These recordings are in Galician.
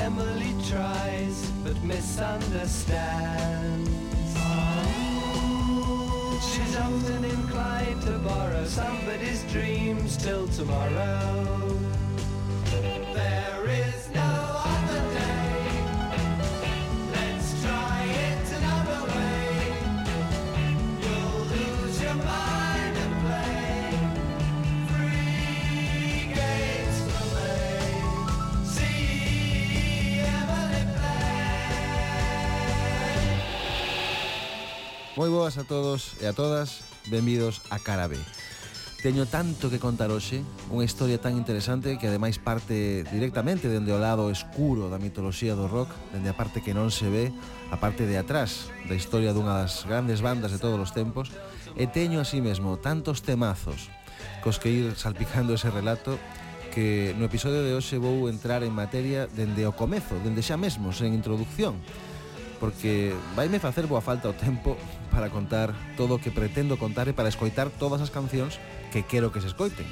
Emily tries but misunderstands. She's often inclined to borrow somebody's dreams till tomorrow. Moi boas a todos e a todas, benvidos a Cara B. Teño tanto que contar hoxe, unha historia tan interesante que ademais parte directamente dende o lado escuro da mitoloxía do rock, dende a parte que non se ve, a parte de atrás da historia dunha das grandes bandas de todos os tempos, e teño así mesmo tantos temazos cos que ir salpicando ese relato que no episodio de hoxe vou entrar en materia dende o comezo, dende xa mesmo, sen introducción, porque vaime facer boa falta o tempo para contar todo o que pretendo contar e para escoitar todas as cancións que quero que se escoiten.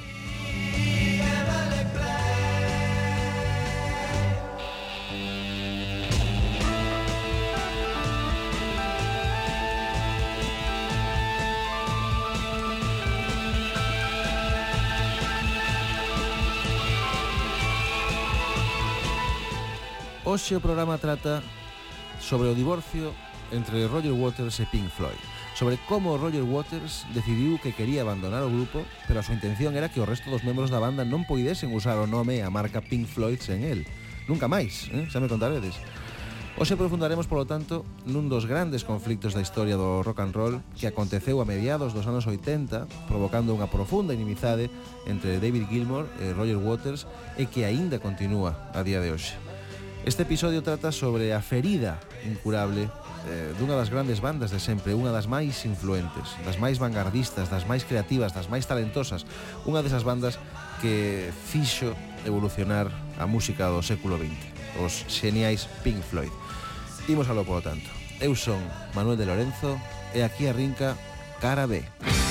Hoxe o programa trata sobre o divorcio entre Roger Waters e Pink Floyd sobre como Roger Waters decidiu que quería abandonar o grupo, pero a súa intención era que o resto dos membros da banda non poidesen usar o nome e a marca Pink Floyd sen el. Nunca máis, eh? xa me contaredes. Hoxe profundaremos, polo tanto, nun dos grandes conflictos da historia do rock and roll que aconteceu a mediados dos anos 80, provocando unha profunda inimizade entre David Gilmour e Roger Waters e que aínda continúa a día de hoxe. Este episodio trata sobre a ferida incurable eh, dunha das grandes bandas de sempre, unha das máis influentes, das máis vanguardistas, das máis creativas, das máis talentosas, unha desas bandas que fixo evolucionar a música do século XX, os xeniais Pink Floyd. Imos alo, polo tanto. Eu son Manuel de Lorenzo e aquí arrinca Cara B. Cara B.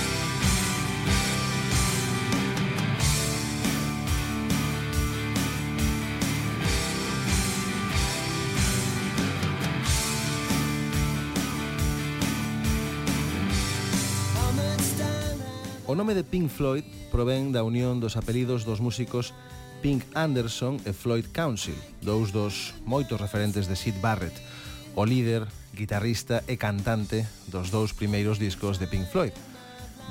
nome de Pink Floyd provén da unión dos apelidos dos músicos Pink Anderson e Floyd Council, dous dos moitos referentes de Sid Barrett, o líder, guitarrista e cantante dos dous primeiros discos de Pink Floyd,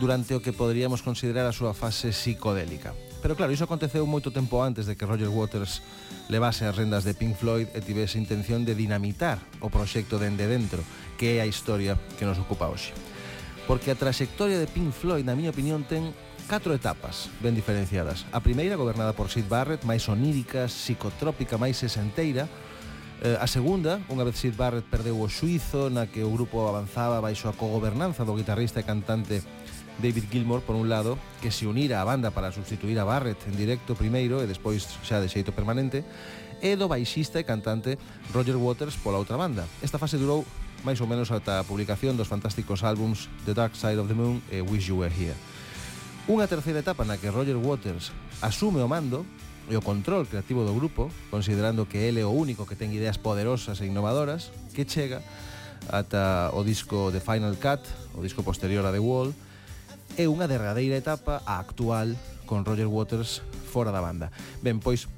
durante o que poderíamos considerar a súa fase psicodélica. Pero claro, iso aconteceu moito tempo antes de que Roger Waters levase as rendas de Pink Floyd e tivese intención de dinamitar o proxecto dende dentro, que é a historia que nos ocupa hoxe porque a traxectoria de Pink Floyd, na miña opinión, ten catro etapas ben diferenciadas. A primeira, gobernada por Sid Barrett, máis onírica, psicotrópica, máis sesenteira, Eh, a segunda, unha vez Sid Barrett perdeu o suizo na que o grupo avanzaba baixo a cogobernanza do guitarrista e cantante David Gilmour, por un lado, que se unira á banda para substituir a Barrett en directo primeiro e despois xa de xeito permanente, e do baixista e cantante Roger Waters pola outra banda. Esta fase durou máis ou menos ata a publicación dos fantásticos álbums The Dark Side of the Moon e Wish You Were Here. Unha terceira etapa na que Roger Waters asume o mando e o control creativo do grupo, considerando que ele é o único que ten ideas poderosas e innovadoras, que chega ata o disco The Final Cut, o disco posterior a The Wall, e unha derradeira etapa a actual con Roger Waters fora da banda. Ben, pois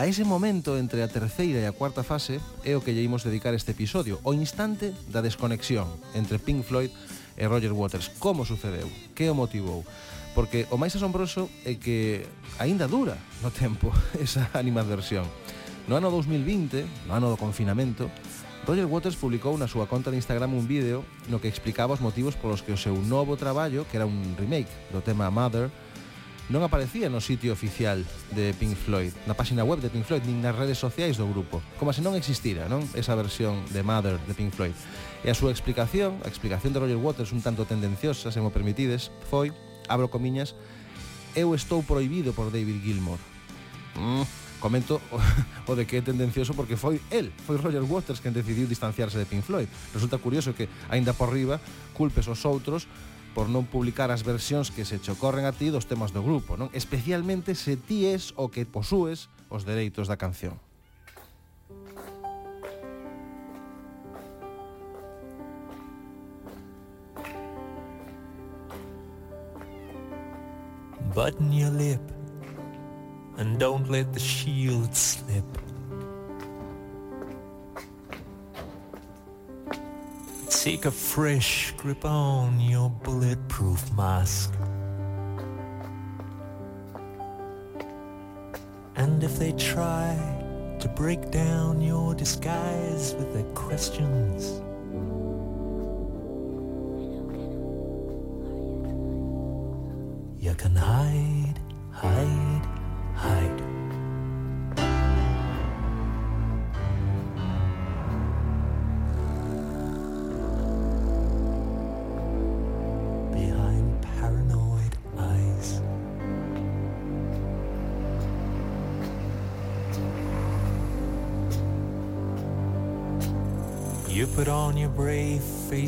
A ese momento entre a terceira e a cuarta fase é o que lle imos dedicar este episodio, o instante da desconexión entre Pink Floyd e Roger Waters. Como sucedeu? Que o motivou? Porque o máis asombroso é que aínda dura no tempo esa animadversión. No ano 2020, no ano do confinamento, Roger Waters publicou na súa conta de Instagram un vídeo no que explicaba os motivos polos que o seu novo traballo, que era un remake do tema Mother, non aparecía no sitio oficial de Pink Floyd, na páxina web de Pink Floyd, nin nas redes sociais do grupo, como se non existira, non? Esa versión de Mother de Pink Floyd. E a súa explicación, a explicación de Roger Waters un tanto tendenciosa, se mo permitides, foi, abro comiñas, eu estou proibido por David Gilmour. Mm, comento o, o de que é tendencioso porque foi el, foi Roger Waters quen decidiu distanciarse de Pink Floyd. Resulta curioso que, aínda por riba, culpes os outros por non publicar as versións que se chocorren a ti dos temas do grupo, non? Especialmente se ti es o que posúes os dereitos da canción. Button your lip and don't let the shield slip. Take a fresh grip on your bulletproof mask. And if they try to break down your disguise with their questions,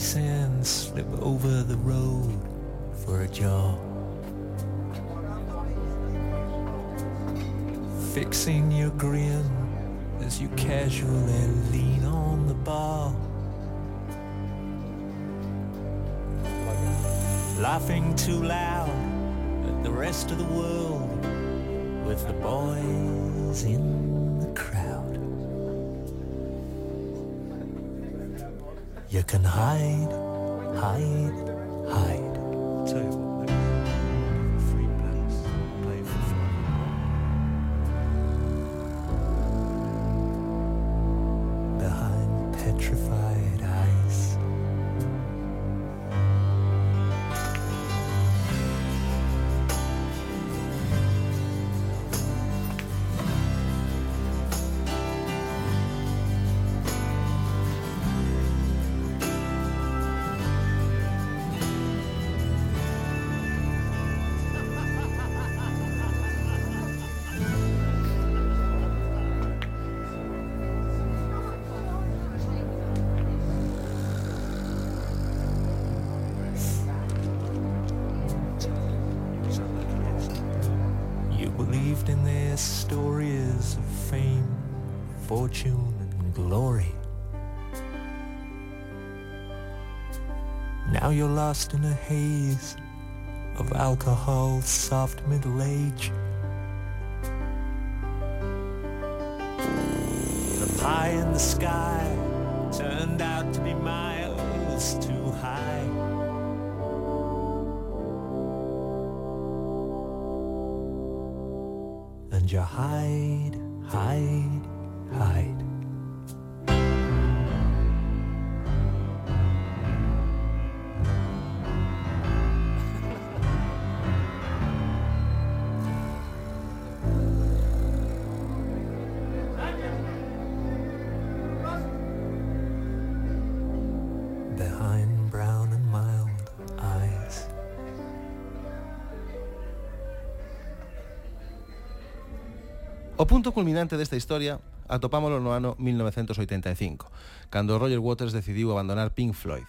and slip over the road for a job. Fixing your grin as you casually lean on the bar. Laughing too loud at the rest of the world with the boys in You can hide, hide, hide. You're lost in a haze of alcohol, soft middle age. The pie in the sky turned out to be miles too O punto culminante desta historia atopámolo no ano 1985, cando Roger Waters decidiu abandonar Pink Floyd.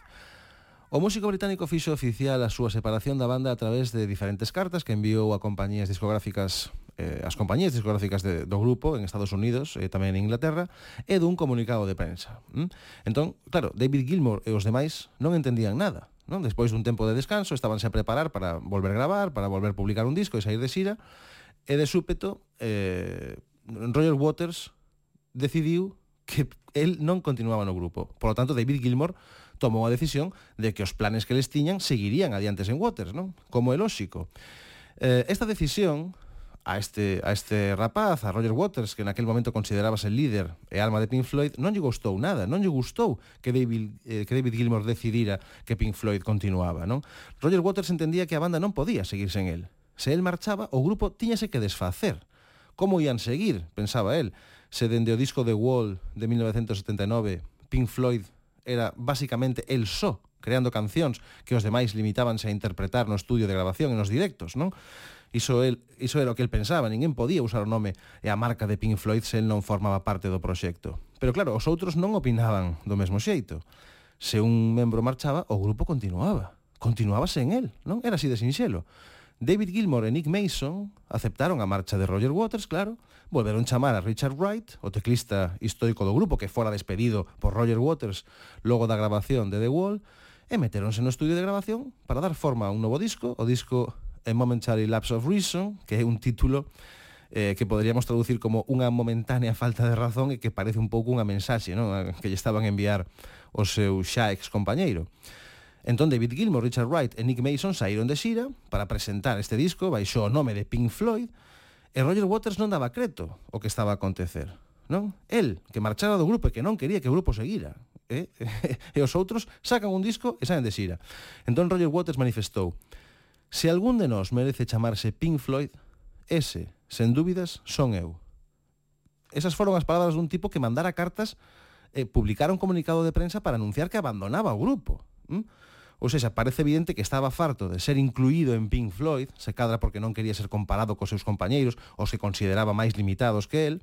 O músico británico fixo oficial a súa separación da banda a través de diferentes cartas que enviou a compañías discográficas eh, as compañías discográficas de, do grupo en Estados Unidos e eh, tamén en Inglaterra e dun comunicado de prensa. ¿Mm? Entón, claro, David Gilmour e os demais non entendían nada. Non? Despois dun tempo de descanso, estabanse a preparar para volver gravar, para volver publicar un disco e sair de xira, E de súpeto, eh, Roger Waters decidiu que el non continuaba no grupo. Por lo tanto, David Gilmour tomou a decisión de que os planes que les tiñan seguirían adiantes en Waters, non? Como é lóxico. Eh, esta decisión a este, a este rapaz, a Roger Waters, que naquel momento considerábase líder e alma de Pink Floyd, non lle gustou nada, non lle gustou que David, eh, que David Gilmour decidira que Pink Floyd continuaba, non? Roger Waters entendía que a banda non podía seguir sen el Se el marchaba, o grupo tiñase que desfacer. Como ian seguir, pensaba el, se dende o disco de Wall de 1979, Pink Floyd era basicamente el só creando cancións que os demais limitábanse a interpretar no estudio de grabación e nos directos, non? Iso, el, iso era o que el pensaba, ninguén podía usar o nome e a marca de Pink Floyd se el non formaba parte do proxecto. Pero claro, os outros non opinaban do mesmo xeito. Se un membro marchaba, o grupo continuaba. Continuaba sen el, non? Era así de sinxelo. David Gilmore e Nick Mason aceptaron a marcha de Roger Waters, claro, volveron chamar a Richard Wright, o teclista histórico do grupo que fora despedido por Roger Waters logo da grabación de The Wall, e meteronse no estudio de grabación para dar forma a un novo disco, o disco A Momentary Lapse of Reason, que é un título eh, que poderíamos traducir como unha momentánea falta de razón e que parece un pouco unha mensaxe non? que lle estaban a enviar o seu xa ex compañeiro. Entón David Gilmour, Richard Wright e Nick Mason saíron de xira para presentar este disco baixo o nome de Pink Floyd e Roger Waters non daba creto o que estaba a acontecer. Non? El, que marchara do grupo e que non quería que o grupo seguira. E, eh? e, e os outros sacan un disco e saen de xira. Entón Roger Waters manifestou Se algún de nós merece chamarse Pink Floyd, ese, sen dúbidas, son eu. Esas foron as palabras dun tipo que mandara cartas e eh, publicara un comunicado de prensa para anunciar que abandonaba o grupo. ¿Mm? Ou seja, parece evidente que estaba farto de ser incluído en Pink Floyd, se cadra porque non quería ser comparado cos seus compañeiros, os que consideraba máis limitados que el,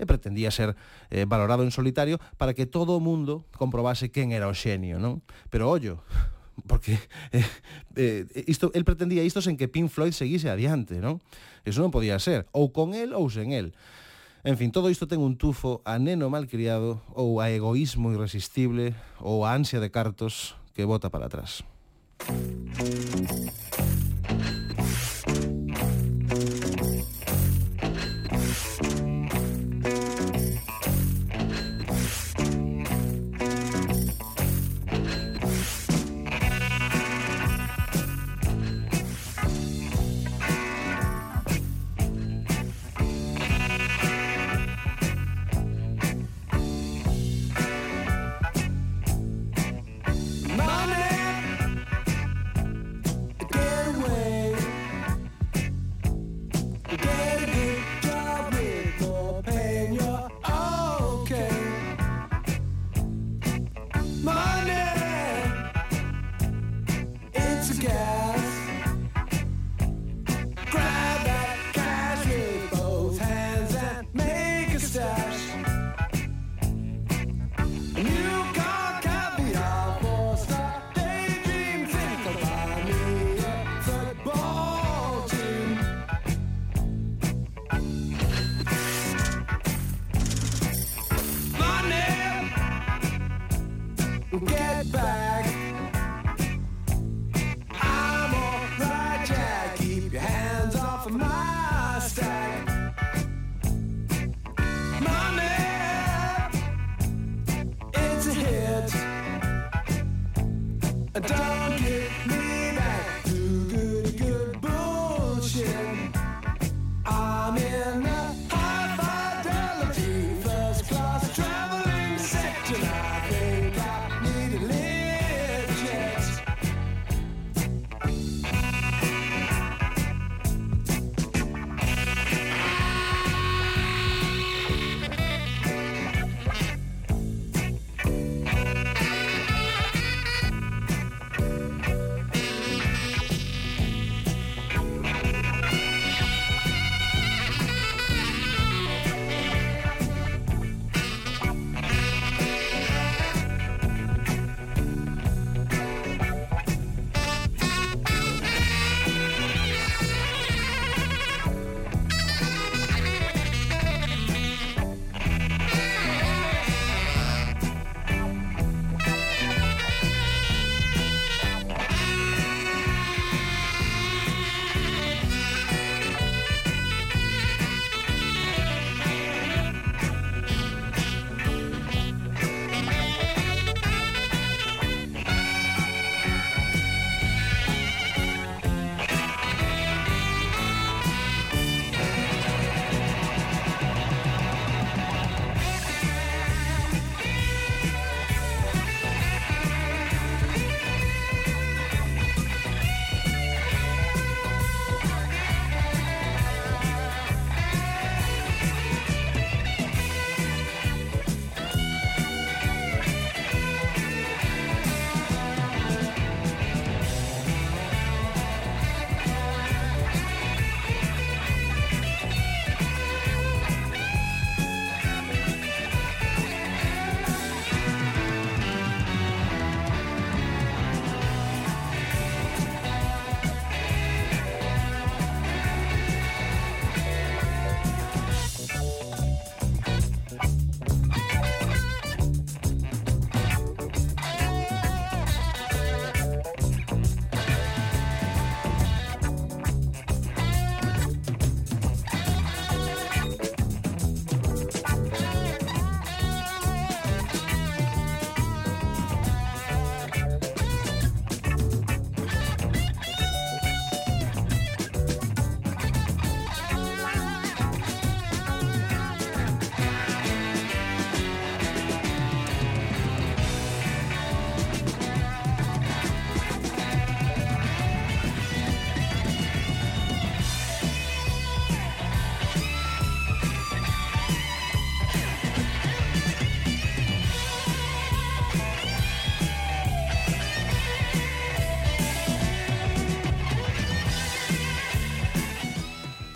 e pretendía ser eh, valorado en solitario para que todo o mundo comprobase quen era o xenio, non? Pero ollo, porque eh, eh, isto, el pretendía isto sen que Pink Floyd seguise adiante, non? Eso non podía ser, ou con el ou sen el. En fin, todo isto ten un tufo a neno malcriado ou a egoísmo irresistible ou a ansia de cartos que bota para atrás.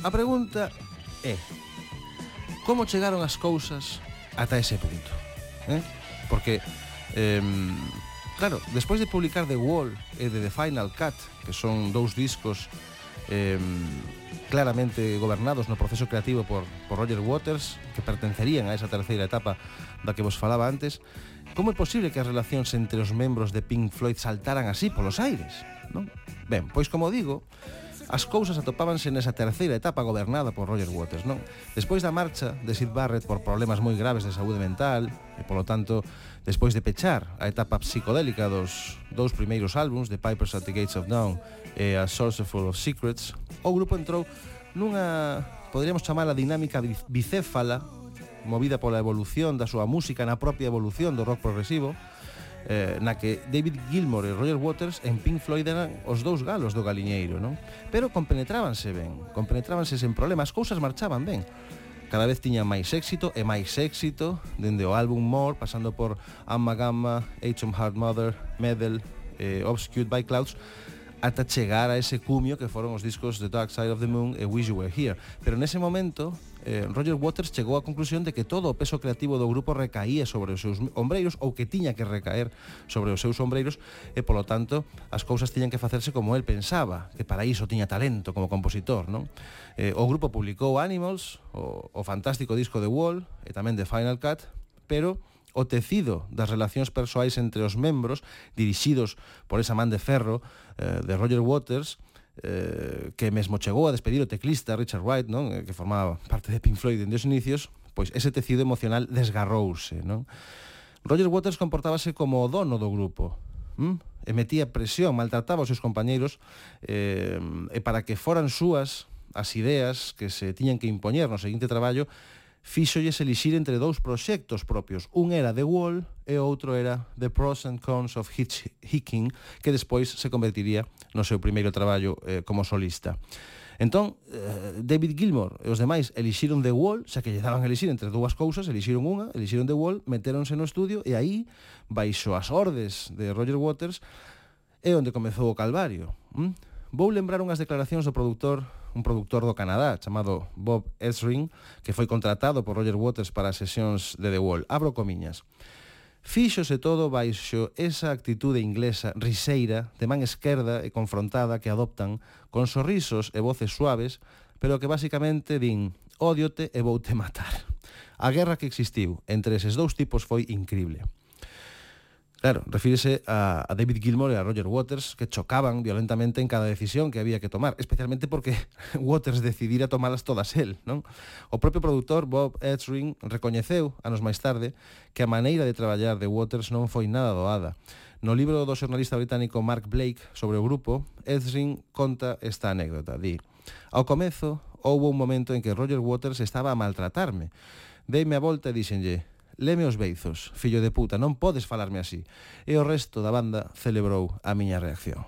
A pregunta é como chegaron as cousas ata ese punto? Eh? Porque eh, claro, despois de publicar The Wall e de The Final Cut, que son dous discos eh, claramente gobernados no proceso creativo por, por Roger Waters, que pertencerían a esa terceira etapa da que vos falaba antes, como é posible que as relacións entre os membros de Pink Floyd saltaran así polos aires? Non? Ben, pois como digo, As cousas atopábanse nesa terceira etapa gobernada por Roger Waters, non? Despois da marcha de Sid Barrett por problemas moi graves de saúde mental e, polo tanto, despois de pechar a etapa psicodélica dos dous primeiros álbums de Pipers at the Gates of Dawn e A Sourceful of Secrets, o grupo entrou nunha, poderíamos chamar a dinámica bicéfala movida pola evolución da súa música na propia evolución do rock progresivo, eh, na que David Gilmour e Roger Waters en Pink Floyd eran os dous galos do galiñeiro, non? Pero compenetrábanse ben, compenetrábanse sen problemas, as cousas marchaban ben cada vez tiña máis éxito e máis éxito dende o álbum More, pasando por Amma Gamma, H.M. Hard Mother, Medal, eh, Obscured by Clouds, ata chegar a ese cumio que foron os discos The Dark Side of the Moon e Wish You Were Here. Pero nese momento, eh, Roger Waters chegou á conclusión de que todo o peso creativo do grupo recaía sobre os seus ombreiros ou que tiña que recaer sobre os seus ombreiros e, polo tanto, as cousas tiñan que facerse como el pensaba, que para iso tiña talento como compositor, non? Eh, o grupo publicou Animals, o, o fantástico disco The Wall e tamén The Final Cut, pero o tecido das relacións persoais entre os membros, dirixidos por esa man de ferro eh, de Roger Waters, eh, que mesmo chegou a despedir o teclista Richard Wright, non? Eh, que formaba parte de Pink Floyd dende os inicios, pois ese tecido emocional desgarrouse. Non? Roger Waters comportábase como o dono do grupo, mm? hm? e metía presión, maltrataba os seus compañeiros eh, e para que foran súas as ideas que se tiñan que impoñer no seguinte traballo fíxolles elixir entre dous proxectos propios. Un era The Wall e outro era The Pros and Cons of Hitchhiking, que despois se convertiría no seu primeiro traballo eh, como solista. Entón, eh, David Gilmour e os demais elixiron The Wall, xa que lle daban elixir entre dúas cousas, elixiron unha, elixiron The Wall, metéronse no estudio e aí, baixo as ordes de Roger Waters, é onde comezou o calvario. ¿Mm? Vou lembrar unhas declaracións do produtor un productor do Canadá chamado Bob Ezrin, que foi contratado por Roger Waters para as sesións de The Wall. Abro comiñas. Fíxose todo baixo esa actitude inglesa riseira, de man esquerda e confrontada que adoptan con sorrisos e voces suaves, pero que basicamente din «Odiote e voute matar. A guerra que existiu entre eses dous tipos foi incrible. Claro, refírese a, a, David Gilmore e a Roger Waters, que chocaban violentamente en cada decisión que había que tomar, especialmente porque Waters decidira tomalas todas él, non? O propio produtor Bob Ezrin recoñeceu, anos máis tarde, que a maneira de traballar de Waters non foi nada doada. No libro do xornalista británico Mark Blake sobre o grupo, Ezrin conta esta anécdota, di Ao comezo, houbo un momento en que Roger Waters estaba a maltratarme. Deime a volta e díxenlle Leme os beizos, fillo de puta, non podes falarme así. E o resto da banda celebrou a miña reacción.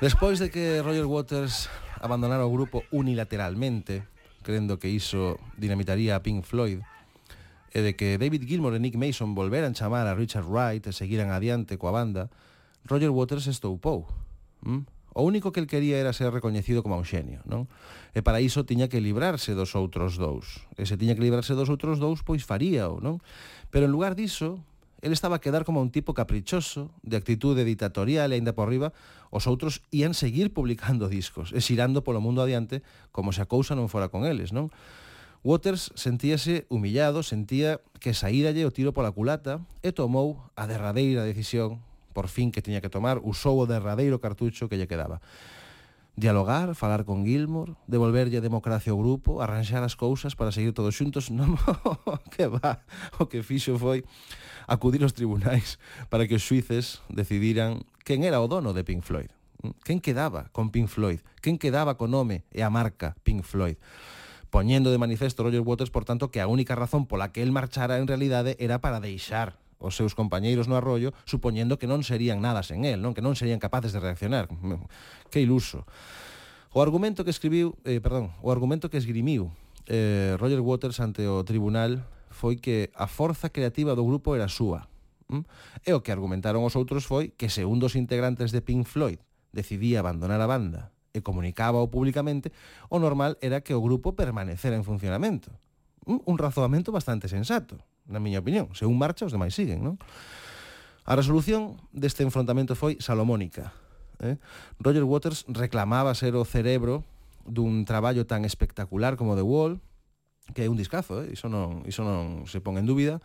Despois de que Roger Waters abandonara o grupo unilateralmente, crendo que iso dinamitaría a Pink Floyd, e de que David Gilmour e Nick Mason volveran chamar a Richard Wright e seguiran adiante coa banda, Roger Waters estoupou. ¿Mm? O único que el quería era ser recoñecido como un xenio, non? E para iso tiña que librarse dos outros dous. E se tiña que librarse dos outros dous, pois faríao, non? Pero en lugar diso, El estaba a quedar como un tipo caprichoso, de actitude ditatorial e ainda por riba, os outros ían seguir publicando discos, e xirando polo mundo adiante como se a cousa non fora con eles, non? Waters sentíase humillado, sentía que saíralle o tiro pola culata e tomou a derradeira decisión, por fin que tiña que tomar, usou o derradeiro cartucho que lle quedaba dialogar, falar con Gilmour, devolverlle a democracia ao grupo, arranxar as cousas para seguir todos xuntos, non que va, o que fixo foi acudir aos tribunais para que os suíces decidiran quen era o dono de Pink Floyd, mm, quen quedaba con Pink Floyd, quen quedaba co nome e a marca Pink Floyd? Poñendo de manifesto Roger Waters, por tanto, que a única razón pola que el marchara en realidade era para deixar os seus compañeiros no arroyo supoñendo que non serían nada sen el, non que non serían capaces de reaccionar. Que iluso. O argumento que escribiu, eh, perdón, o argumento que esgrimiu eh, Roger Waters ante o tribunal foi que a forza creativa do grupo era súa. ¿Mm? E o que argumentaron os outros foi que se un dos integrantes de Pink Floyd decidía abandonar a banda e comunicaba o públicamente, o normal era que o grupo permanecera en funcionamento. Un, un razoamento bastante sensato na miña opinión. Se un marcha, os demais siguen, non? A resolución deste enfrontamento foi salomónica. Eh? Roger Waters reclamaba ser o cerebro dun traballo tan espectacular como The Wall, que é un discazo, eh? iso, non, iso non se pon en dúbida,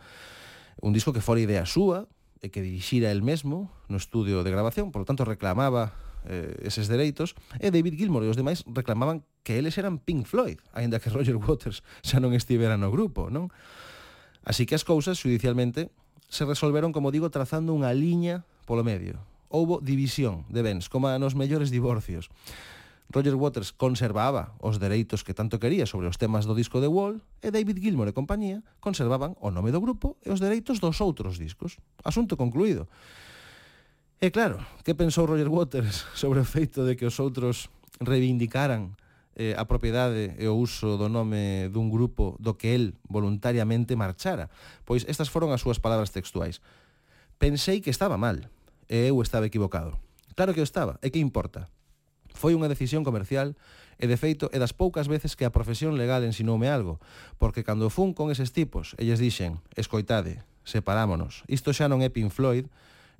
un disco que fora idea súa e que dirixira el mesmo no estudio de grabación, por lo tanto reclamaba eh, eses dereitos, e David Gilmour e os demais reclamaban que eles eran Pink Floyd, aínda que Roger Waters xa non estivera no grupo, non? Así que as cousas judicialmente se resolveron, como digo, trazando unha liña polo medio. Houbo división de bens, como nos mellores divorcios. Roger Waters conservaba os dereitos que tanto quería sobre os temas do disco de Wall e David Gilmour e compañía conservaban o nome do grupo e os dereitos dos outros discos. Asunto concluído. E claro, que pensou Roger Waters sobre o feito de que os outros reivindicaran eh, a propiedade e o uso do nome dun grupo do que el voluntariamente marchara. Pois estas foron as súas palabras textuais. Pensei que estaba mal, e eu estaba equivocado. Claro que eu estaba, e que importa? Foi unha decisión comercial e de feito é das poucas veces que a profesión legal ensinoume algo, porque cando fun con eses tipos, elles dixen, escoitade, separámonos, isto xa non é Pink Floyd,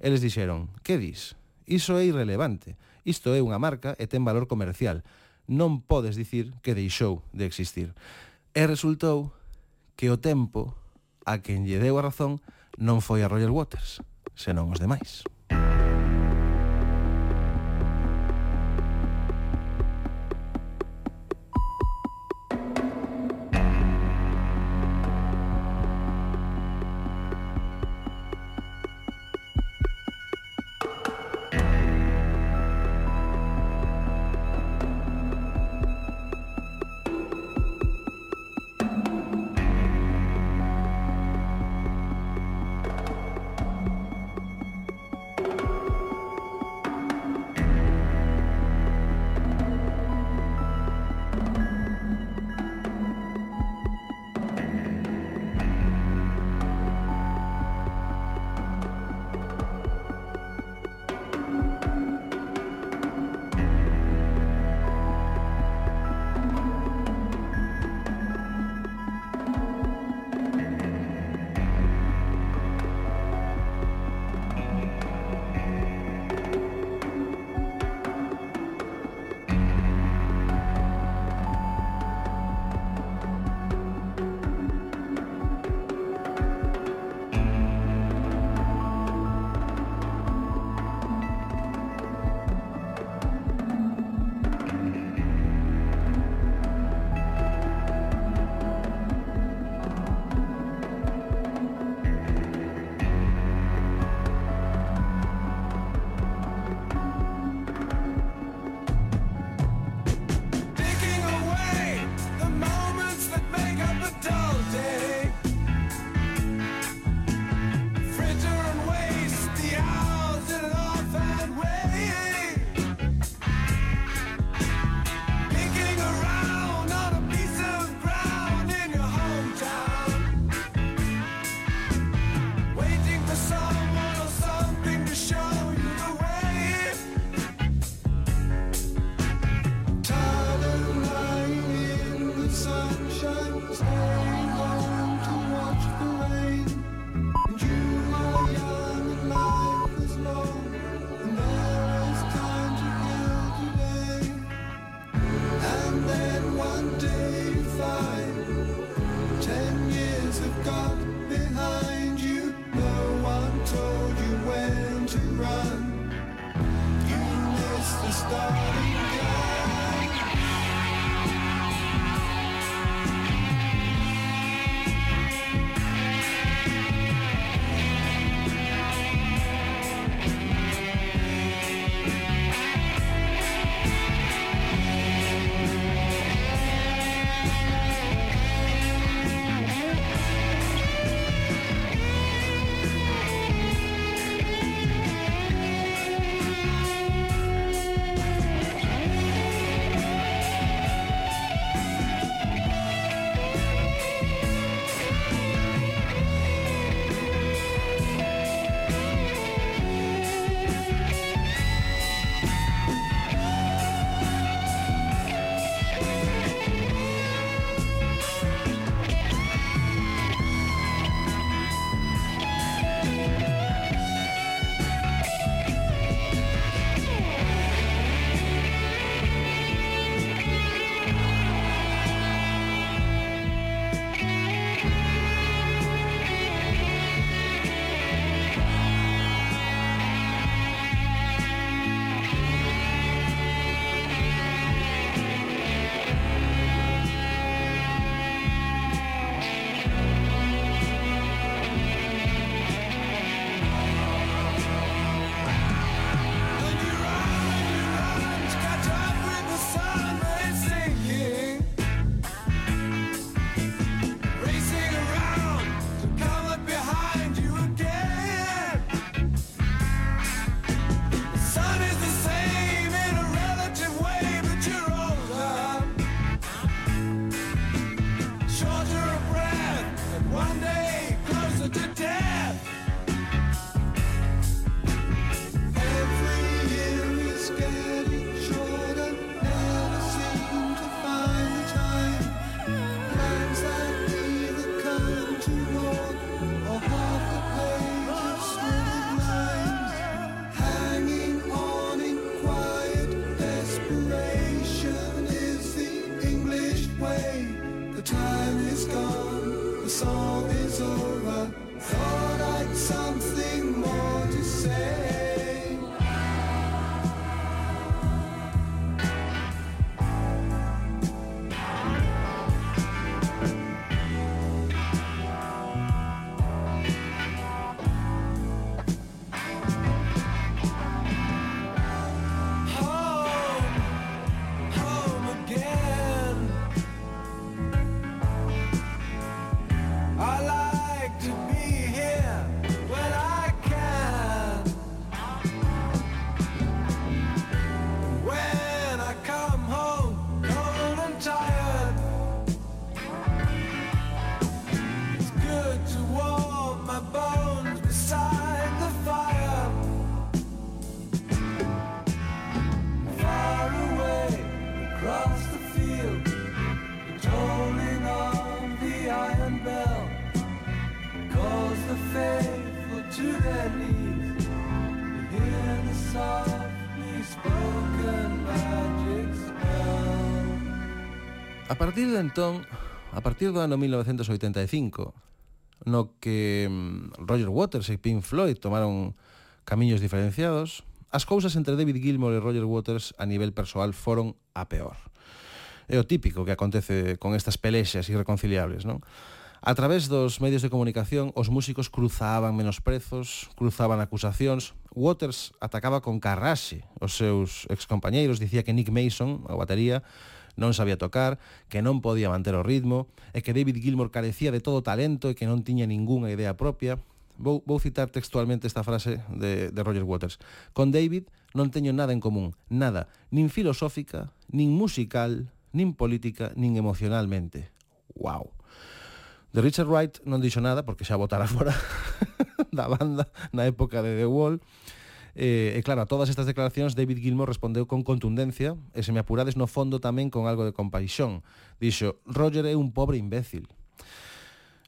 eles dixeron, que dis? Iso é irrelevante, isto é unha marca e ten valor comercial non podes dicir que deixou de existir. E resultou que o tempo a quen lle deu a razón non foi a Roger Waters, senón os demais. A partir de entón, a partir do ano 1985, no que mm, Roger Waters e Pink Floyd tomaron camiños diferenciados, as cousas entre David Gilmour e Roger Waters a nivel persoal foron a peor. É o típico que acontece con estas pelexas irreconciliables, non? A través dos medios de comunicación, os músicos cruzaban menosprezos, cruzaban acusacións. Waters atacaba con carraxe os seus excompañeiros, dicía que Nick Mason, a batería, non sabía tocar, que non podía manter o ritmo, e que David Gilmour carecía de todo talento e que non tiña ningunha idea propia. Vou, vou citar textualmente esta frase de, de Roger Waters. Con David non teño nada en común, nada, nin filosófica, nin musical, nin política, nin emocionalmente. Wow. De Richard Wright non dixo nada porque xa votara fora da banda na época de The Wall. Eh, e claro, a todas estas declaracións David Gilmour respondeu con contundencia e se me apurades no fondo tamén con algo de compaixón. Dixo, Roger é un pobre imbécil.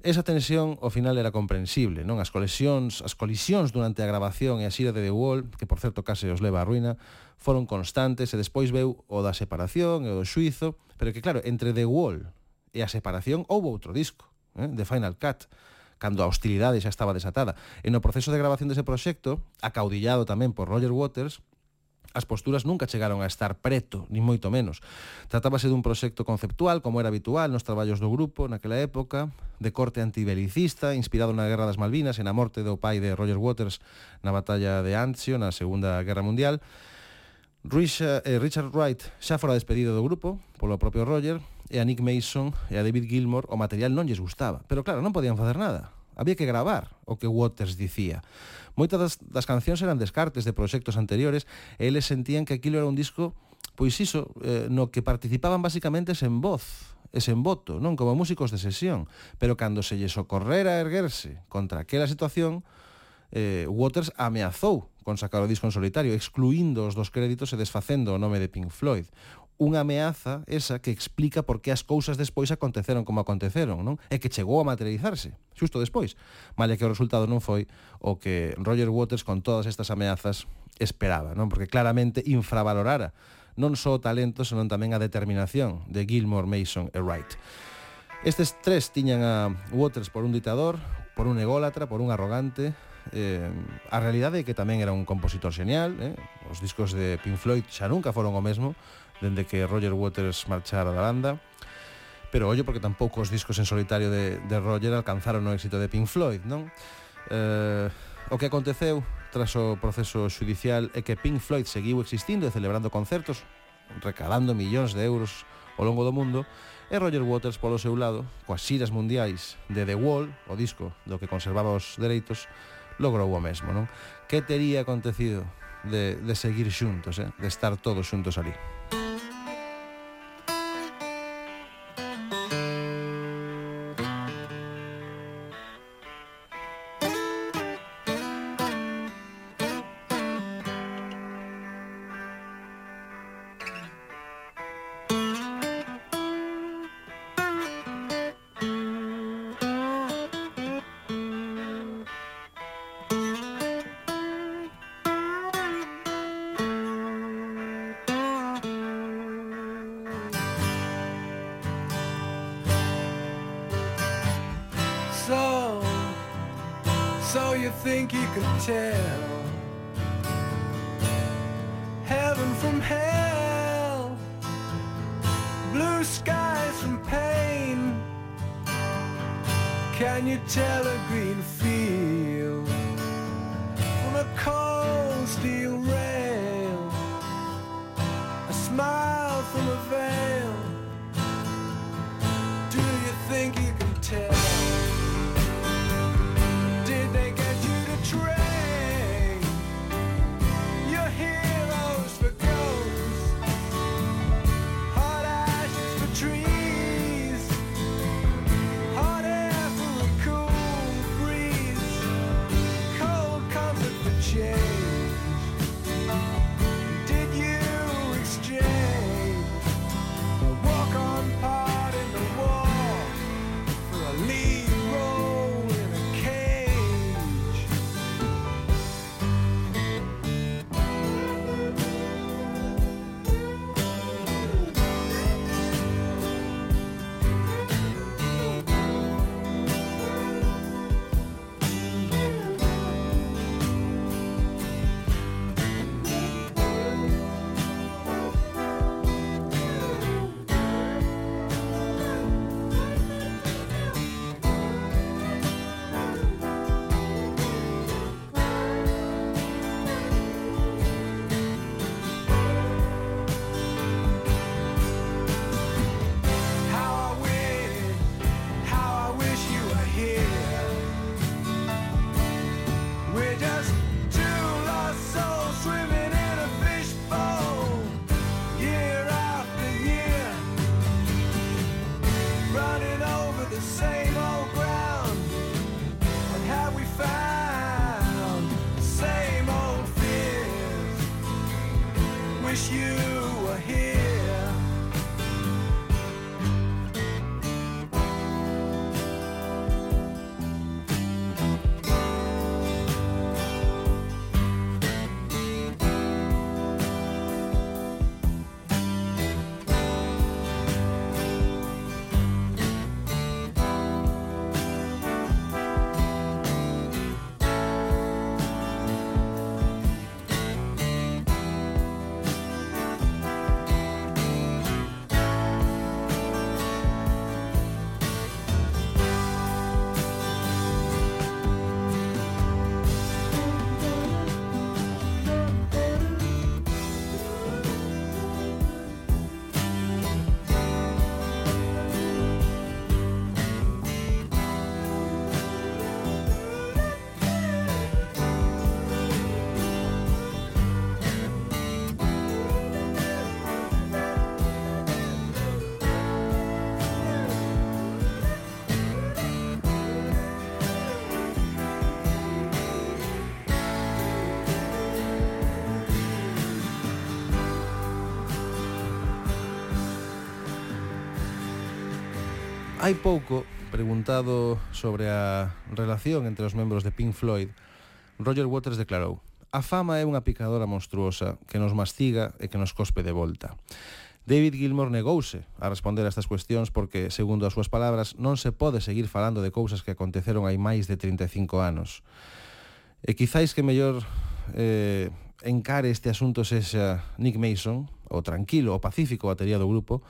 Esa tensión ao final era comprensible, non? As colisións, as colisións durante a grabación e a xira de The Wall, que por certo case os leva á ruína, foron constantes e despois veu o da separación e o do xuizo, pero que claro, entre The Wall e a separación houve outro disco eh, de Final Cut cando a hostilidade xa estaba desatada. E no proceso de grabación dese proxecto, acaudillado tamén por Roger Waters, as posturas nunca chegaron a estar preto, ni moito menos. Tratábase dun proxecto conceptual, como era habitual nos traballos do grupo naquela época, de corte antibelicista, inspirado na Guerra das Malvinas e na morte do pai de Roger Waters na batalla de Anzio na Segunda Guerra Mundial. Richard eh, Wright xa fora despedido do grupo polo propio Roger, e a Nick Mason e a David Gilmore o material non lles gustaba. Pero claro, non podían facer nada. Había que gravar o que Waters dicía. Moitas das, das cancións eran descartes de proxectos anteriores e eles sentían que aquilo era un disco pois iso, eh, no que participaban basicamente sen voz, e sen voto, non como músicos de sesión, pero cando se lles ocorrera erguerse contra aquela situación, eh, Waters ameazou con sacar o disco en solitario, excluindo os dos créditos e desfacendo o nome de Pink Floyd unha ameaza esa que explica por que as cousas despois aconteceron como aconteceron, non? E que chegou a materializarse, xusto despois. Malia que o resultado non foi o que Roger Waters con todas estas ameazas esperaba, non? Porque claramente infravalorara non só o talento, senón tamén a determinación de Gilmore, Mason e Wright. Estes tres tiñan a Waters por un ditador, por un ególatra, por un arrogante, eh, a realidade é que tamén era un compositor xenial, eh? os discos de Pink Floyd xa nunca foron o mesmo, dende que Roger Waters marchara da banda pero ollo porque tampouco os discos en solitario de, de Roger alcanzaron o éxito de Pink Floyd, non? Eh, o que aconteceu tras o proceso judicial é que Pink Floyd seguiu existindo e celebrando concertos, recalando millóns de euros ao longo do mundo, e Roger Waters polo seu lado, coas xiras mundiais de The Wall, o disco do que conservaba os dereitos, logrou o mesmo, non? Que tería acontecido de, de seguir xuntos, eh? de estar todos xuntos ali? Think you can tell heaven from hell, blue skies from pain? Can you tell a green Hai pouco, preguntado sobre a relación entre os membros de Pink Floyd, Roger Waters declarou A fama é unha picadora monstruosa que nos mastiga e que nos cospe de volta. David Gilmour negouse a responder a estas cuestións porque, segundo as súas palabras, non se pode seguir falando de cousas que aconteceron hai máis de 35 anos. E quizáis que mellor eh, encare este asunto sexa Nick Mason, o tranquilo, o pacífico batería do grupo,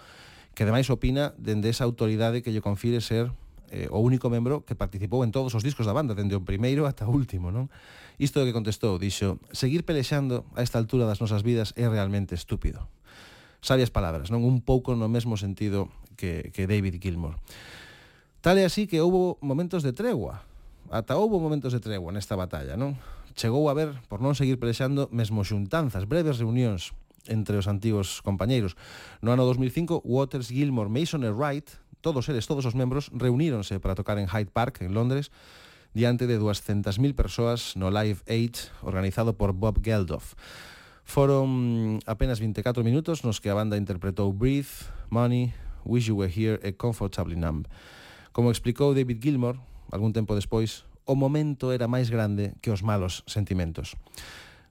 que ademais opina dende esa autoridade que lle confire ser eh, o único membro que participou en todos os discos da banda, dende o primeiro ata o último, non? Isto que contestou, dixo, seguir pelexando a esta altura das nosas vidas é realmente estúpido. Sabias palabras, non? Un pouco no mesmo sentido que, que David Gilmour. Tal é así que houbo momentos de tregua, ata houbo momentos de tregua nesta batalla, non? Chegou a ver, por non seguir pelexando, mesmo xuntanzas, breves reunións entre os antigos compañeiros. No ano 2005, Waters, Gilmore, Mason e Wright, todos eles, todos os membros, reuníronse para tocar en Hyde Park, en Londres, diante de 200.000 persoas no Live Aid organizado por Bob Geldof. Foron apenas 24 minutos nos que a banda interpretou Breathe, Money, Wish You Were Here e Comfortably Numb. Como explicou David Gilmore, algún tempo despois, o momento era máis grande que os malos sentimentos.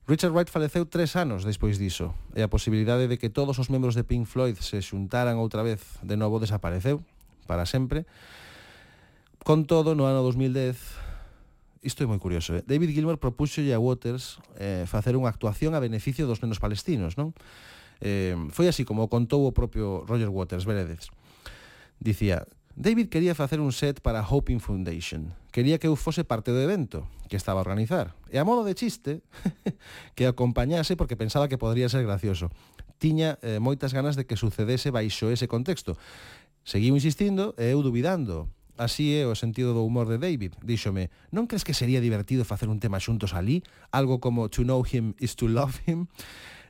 Richard Wright faleceu tres anos despois diso, e a posibilidade de que todos os membros de Pink Floyd se xuntaran outra vez de novo desapareceu, para sempre. Con todo, no ano 2010, isto é moi curioso, eh? David Gilmour propuxolle a Waters eh, facer unha actuación a beneficio dos nenos palestinos, non? Eh, foi así como contou o propio Roger Waters, veredes. Dicía, David quería facer un set para Hoping Foundation, quería que eu fose parte do evento que estaba a organizar. E a modo de chiste, que acompañase porque pensaba que podría ser gracioso. Tiña eh, moitas ganas de que sucedese baixo ese contexto. Seguiu insistindo e eu dubidando. Así é o sentido do humor de David. Díxome, non crees que sería divertido facer un tema xuntos ali? Algo como To know him is to love him?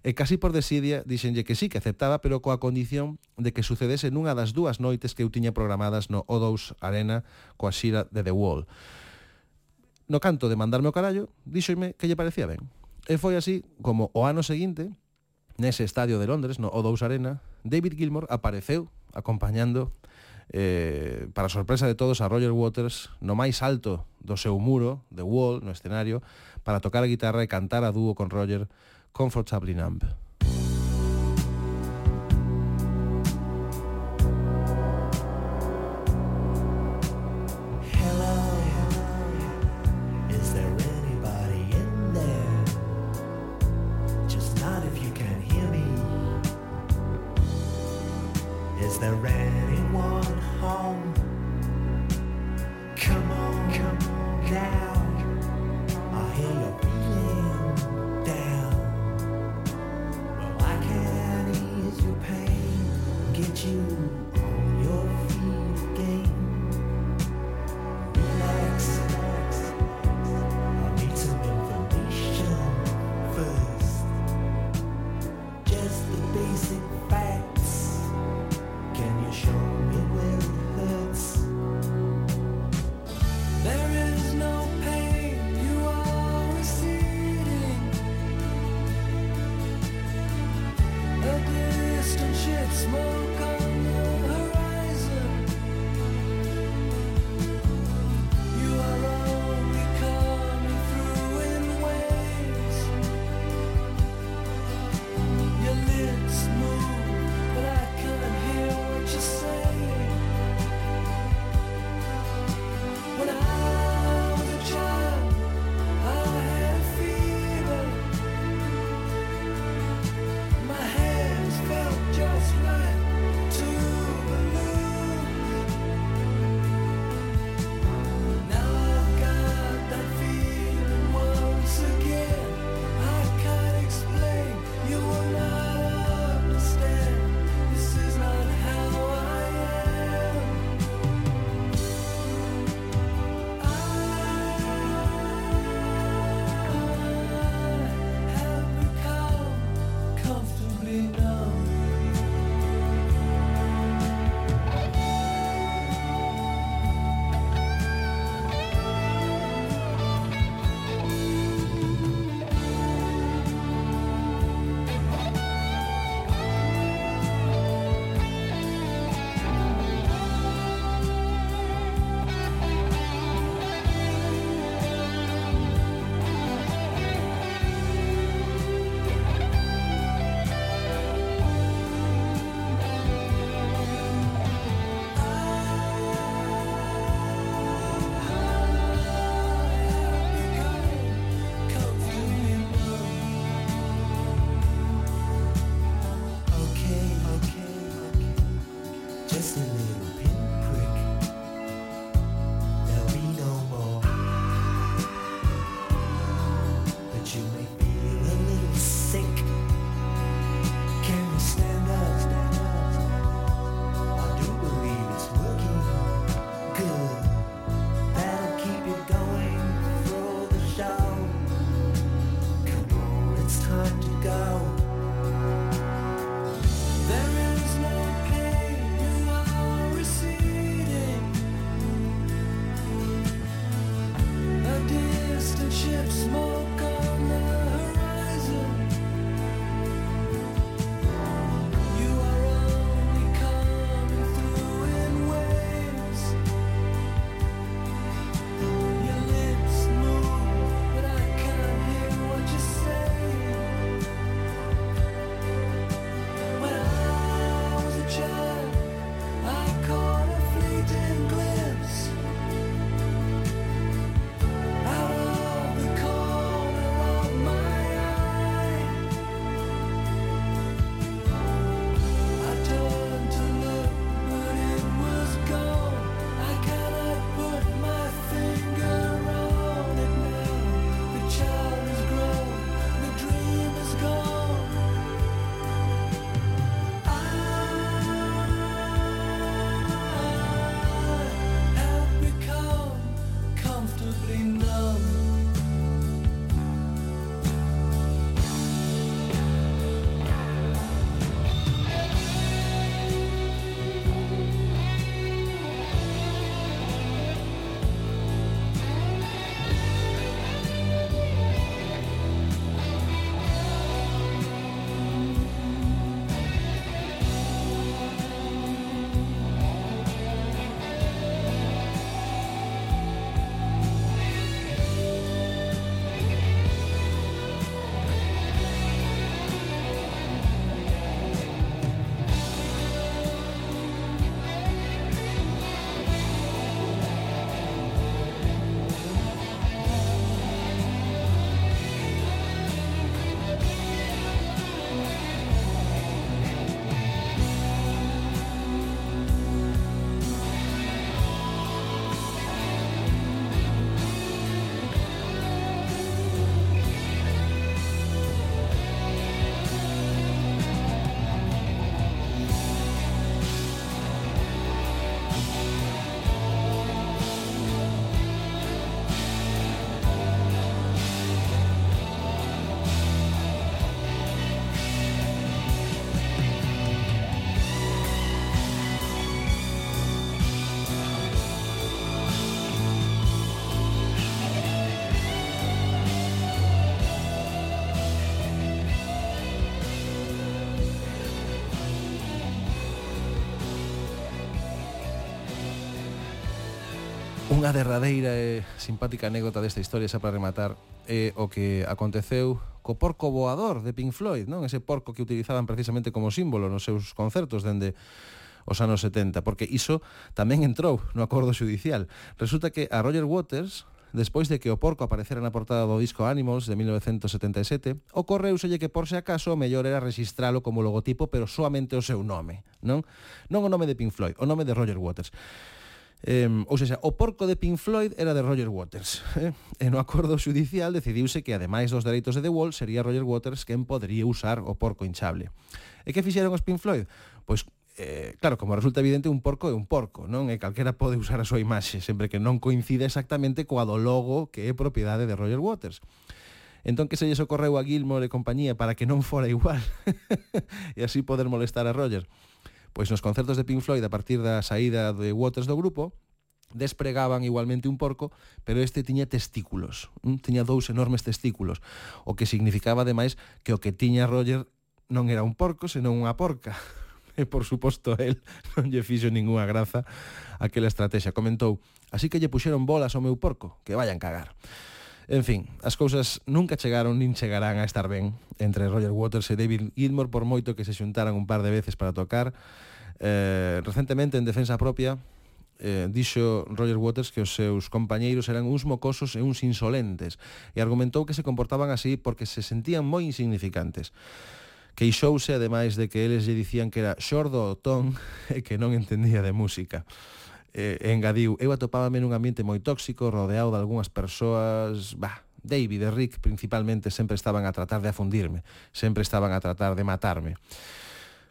E casi por desidia dixenlle que sí, que aceptaba, pero coa condición de que sucedese nunha das dúas noites que eu tiña programadas no O2 Arena coa xira de The Wall. No canto de mandarme o carallo, díxome que lle parecía ben. E foi así como o ano seguinte, nese estadio de Londres, no O2 Arena, David Gilmour apareceu acompañando eh, para sorpresa de todos a Roger Waters no máis alto do seu muro, The Wall, no escenario, para tocar a guitarra e cantar a dúo con Roger comfortably numb. Unha derradeira e simpática anécdota desta historia xa para rematar é o que aconteceu co porco voador de Pink Floyd, non? Ese porco que utilizaban precisamente como símbolo nos seus concertos dende os anos 70, porque iso tamén entrou no acordo judicial. Resulta que a Roger Waters, despois de que o porco aparecera na portada do disco Animals de 1977, ocorreuselle que por se acaso o mellor era registralo como logotipo, pero soamente o seu nome, non? Non o nome de Pink Floyd, o nome de Roger Waters. Eh, ou seja, o porco de Pink Floyd era de Roger Waters. Eh? E no acordo judicial decidiuse que, ademais dos dereitos de The Wall, sería Roger Waters quen podería usar o porco hinchable. E que fixeron os Pink Floyd? Pois eh, claro, como resulta evidente, un porco é un porco, non? E calquera pode usar a súa imaxe, sempre que non coincida exactamente coa do logo que é propiedade de Roger Waters. Entón que se lles ocorreu a Gilmore e compañía para que non fora igual e así poder molestar a Roger. Pois nos concertos de Pink Floyd, a partir da saída de Waters do grupo, despregaban igualmente un porco, pero este tiña testículos, tiña dous enormes testículos, o que significaba ademais que o que tiña Roger non era un porco, senón unha porca. E por suposto el non lle fixo ningunha graza aquela estrategia. Comentou, así que lle puxeron bolas ao meu porco, que vayan cagar. En fin, as cousas nunca chegaron nin chegarán a estar ben entre Roger Waters e David Gilmour por moito que se xuntaran un par de veces para tocar. Eh, recentemente, en defensa propia, eh, dixo Roger Waters que os seus compañeiros eran uns mocosos e uns insolentes e argumentou que se comportaban así porque se sentían moi insignificantes. Queixouse, ademais, de que eles lle dicían que era xordo o ton e que non entendía de música eh, engadiu, eu atopábame nun ambiente moi tóxico, rodeado de algunhas persoas, bah, David e Rick principalmente sempre estaban a tratar de afundirme, sempre estaban a tratar de matarme.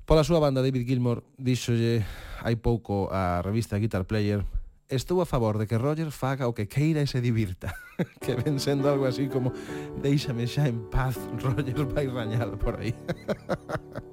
Pola súa banda, David Gilmore díxolle hai pouco a revista Guitar Player Estou a favor de que Roger faga o que queira e se divirta Que ven sendo algo así como Déixame xa en paz, Roger vai rañar por aí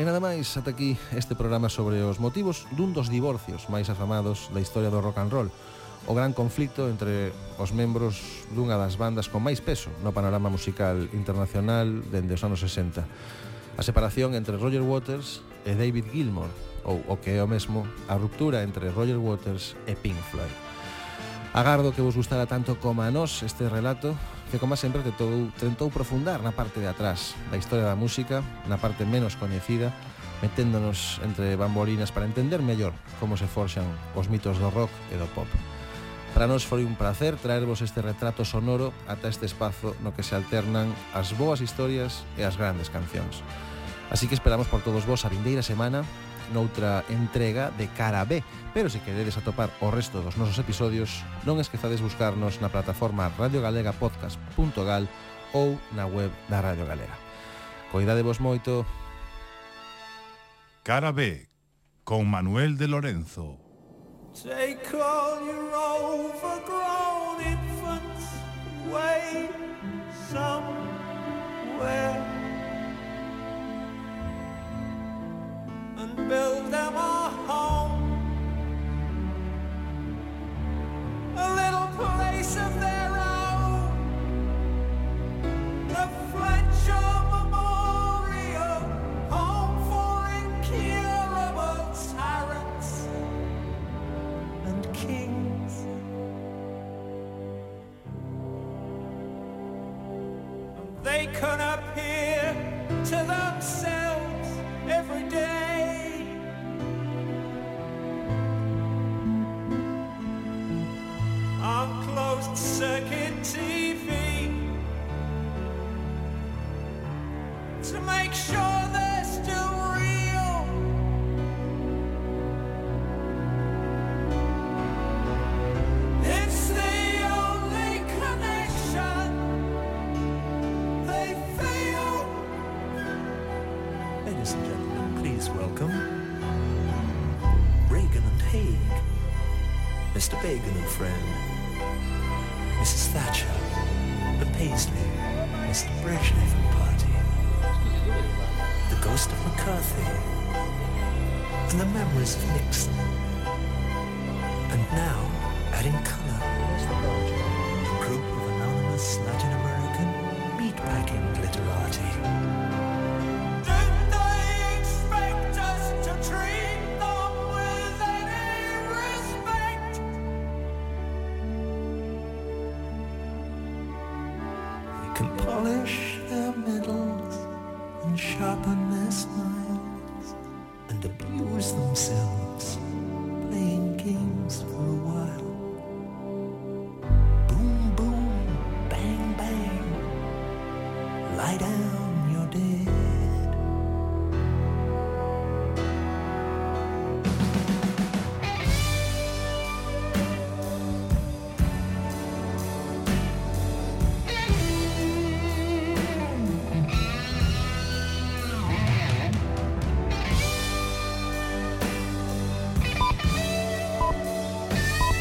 E nada máis, ata aquí este programa sobre os motivos dun dos divorcios máis afamados da historia do rock and roll, o gran conflito entre os membros dunha das bandas con máis peso no panorama musical internacional dende os anos 60. A separación entre Roger Waters e David Gilmour, ou o que é o mesmo, a ruptura entre Roger Waters e Pink Floyd. Agardo que vos gustara tanto como a nós este relato que como sempre tentou, tentou profundar na parte de atrás da historia da música, na parte menos coñecida, meténdonos entre bambolinas para entender mellor como se forxan os mitos do rock e do pop. Para nós foi un placer traervos este retrato sonoro ata este espazo no que se alternan as boas historias e as grandes cancións. Así que esperamos por todos vos a vindeira semana noutra entrega de cara B. Pero se queredes atopar o resto dos nosos episodios, non esquezades buscarnos na plataforma radiogalegapodcast.gal ou na web da Radio Galega. Coidadevos moito. Cara B con Manuel de Lorenzo. Take all your overgrown infants away somewhere and build them a home, a little place of their own, the Fletcher Memorial Home for Incurable Tyrants and Kings. They can appear to